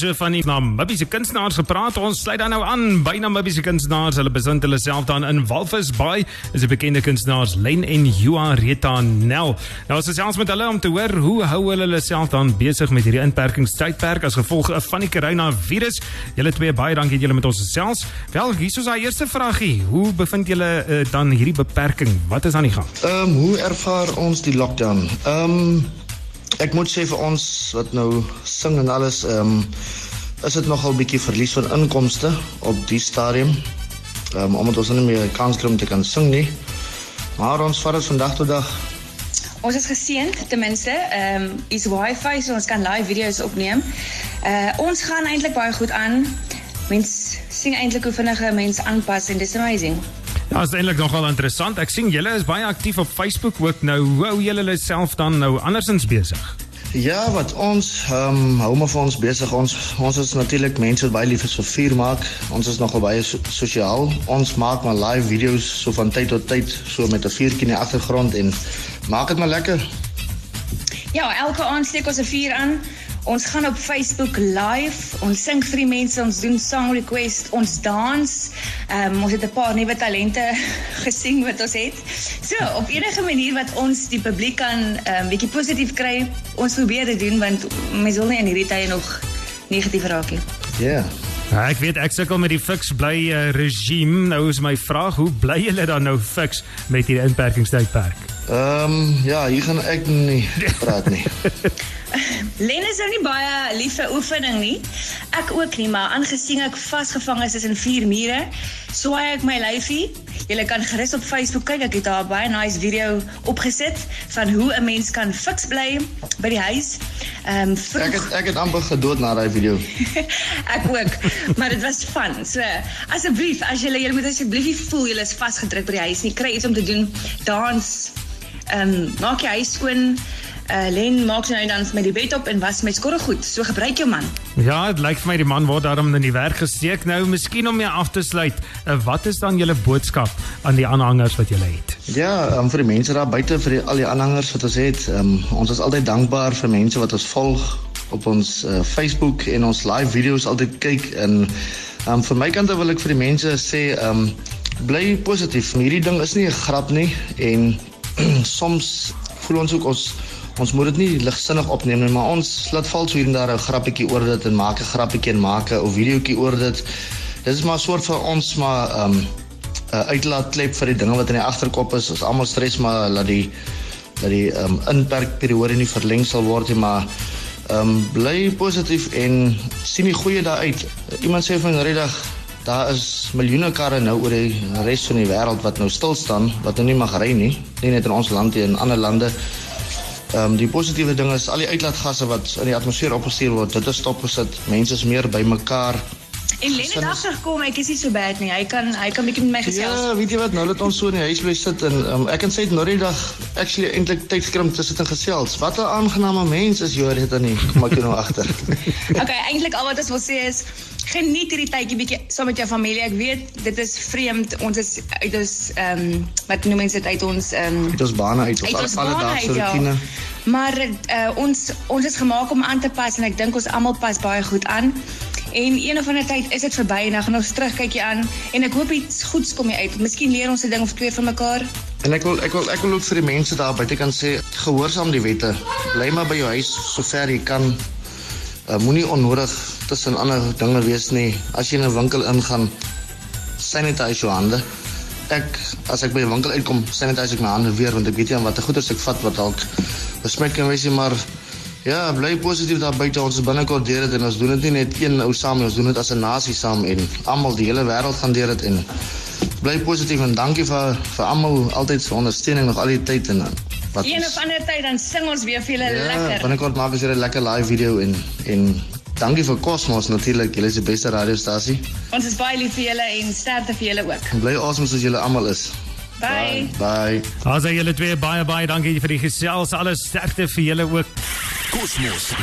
So van die Namibiese se kunstenaars gepraat. Ons sluit dan nou aan by Namibiese se kunstenaars. Hulle bevind hulle self dan in Walvis Bay. Is 'n bekende kunstenaars Len en Joa Rita Nel. Nou ons selfs met hulle om te hoor hoe hou hulle hulle self dan besig met hierdie inperkingstydperk as gevolg van die coronavirus. Julle twee baie dankie dat julle met ons gesels. Wel, hier is ons eerste vragie. Hoe bevind julle uh, dan hierdie beperking? Wat is aan die gang? Ehm um, hoe ervaar ons die lockdown? Ehm um, ek moet sê vir ons wat nou sing en alles ehm um, is dit nogal bietjie verlies van inkomste op die stadium. Ehm um, omdat ons nie meer kans kry om te kan sing nie. Maar ons vat dit vandag tot dag. Ons is geseënd ten minste. Ehm um, is wifi so ons kan live video's opneem. Uh ons gaan eintlik baie goed aan. Mens sien eintlik hoe vinnig 'n mens aanpas en dis amazing. Ja, is eintlik nogal interessant. Ek sien julle is baie aktief op Facebook ook nou. Hoe hou julle self dan nou andersins besig? Ja, wat ons ehm um, hou maar vir ons besig. Ons ons is natuurlik mense wat baie lief is vir vuur maak. Ons is nogal baie so, sosiaal. Ons maak maar live video's so van tyd tot tyd so met 'n vuurtjie in die agtergrond en maak dit maar lekker. Ja, elke aand steek ons 'n vuur aan. Ons gaan op Facebook live. Ons sing vir die mense, ons doen song request, ons dans. Ehm um, ons het 'n paar nuwe talente gesien wat ons het. So, op enige manier wat ons die publiek kan ehm um, bietjie positief kry, ons probeer dit doen want mens wil nie in hierdie tye nog negatief raak nie. Ja. Yeah. Ja, ek weet ek sukkel met die fiks bly uh, regime. Nou is my vraag, hoe bly julle dan nou fiks met hierdie inperkingstydperk? Ehm um, ja, hier gaan ek nie praat nie. Len is nou nie baie lief vir oefening nie. Ek ook nie, maar aangesien ek vasgevang is tussen vier mure, swaai ek my lyfie. Jy kan gerus op Facebook kyk, ek het daar 'n baie nice video opgesit van hoe 'n mens kan fiks bly by die huis. Ehm um, ek het ek het amper gedood na daai video. ek ook, maar dit was fun. So, asseblief, as jy jy moet asseblief voel jy is vasgedruk by die huis nie, kry iets om te doen. Dans. Ehm um, maak jy huis skoon uh, Len maak sy nou dan met die bed op en was my skorre goed. So gebruik jou man. Ja, dit lyk vir my die man word daarom in die werk gesteek. Nou, miskien om mee af te sluit, uh, wat is dan julle boodskap aan die aanhangers wat julle het? Ja, um, vir die mense daar buite vir die, al die aanhangers wat ons het, um, ons is altyd dankbaar vir mense wat ons volg op ons uh, Facebook en ons live video's altyd kyk en um, vir my kant wil ek vir die mense sê, um, bly positief. Hierdie ding is nie 'n grap nie en soms voel ons ook ons ons moet dit nie ligsinnig opneem nie, maar ons laat val so hier en daar 'n grappietjie oor dit en maak 'n grappietjie en maak 'n videoetjie oor dit. Dit is maar 'n soort van ons maar ehm um, 'n uitlaatklep vir die dinge wat in die agterkop is. Ons almal stres maar laat die dat die ehm um, inperkperiode nie verleng sal word nie, maar ehm um, bly positief en sien die goeie daar uit. Iemand sê van redag Daar is miljoene karre nou oor die res van die wêreld wat nou stil staan, wat nou nie mag ry nie, nie net in ons land nie, in ander lande. Ehm um, die positiewe ding is al die uitlaatgasse wat in die atmosfeer opgestuur word, dit is stopgesit. Mense is meer bymekaar. En Lenny het agtergekom, ek is nie so bad nie. Hy kan hy kan bietjie met my gesels. Ja, weet jy wat, nou laat ons so in die huis bly sit en um, ek kan sê dit nou die dag actually eintlik tyd te sit en gesels. Wat 'n aangename mens is jy dit dan nie. Kom ek nou agter. okay, eintlik al wat ons wil sê is geniet hierdie tydjie bietjie saam met jou familie. Ek weet dit is vreemd. Ons is uit ons ehm um, wat noem mense dit uit ons ehm um, uit ons bane uit op alle alledaagse ja. rutine. Maar uh, ons ons is gemaak om aan te pas en ek dink ons almal pas baie goed aan. En een of ander tyd is dit verby en dan gaan ons terugkykie aan en ek hoop iets goeds kom hier uit. Miskien leer ons 'n ding of twee van mekaar. En ek wil ek wil ek wil ook vir die mense daar buite kan sê gehoorsaam die wette. Bly maar by jou huis sover jy kan. Uh, Moenie onnodig tussen ander dinge wees nie. As jy in 'n winkel ingaan, sanitize jou hande. Ek as ek by 'n winkel uitkom, sanitize ek my hande weer want ek weet nie aan watter goeders ek vat wat dalk besmet kan wees nie, maar ja, bly positief daar buite. Ons is binnekort deur dit en ons doen dit nie net een ou saam nie, ons doen dit as 'n nasie saam en almal die hele wêreld gaan deur dit en bly positief en dankie vir vir almal altyd se ondersteuning nog al die tyd en wat Een of ander tyd dan sing ons weer vir julle ja, lekker. Binnekort maak ons weer 'n lekker live video en en Dankie vir Cosmos natuurlik. Julle is die beste radiostasie. Ons is baie lief vir julle en sterkte vir julle ook. Bly awesome soos julle almal is. Bye. Bye. As jy julle twee baie baie dankie vir die gesels. Alles sterkte vir julle ook. Cosmos.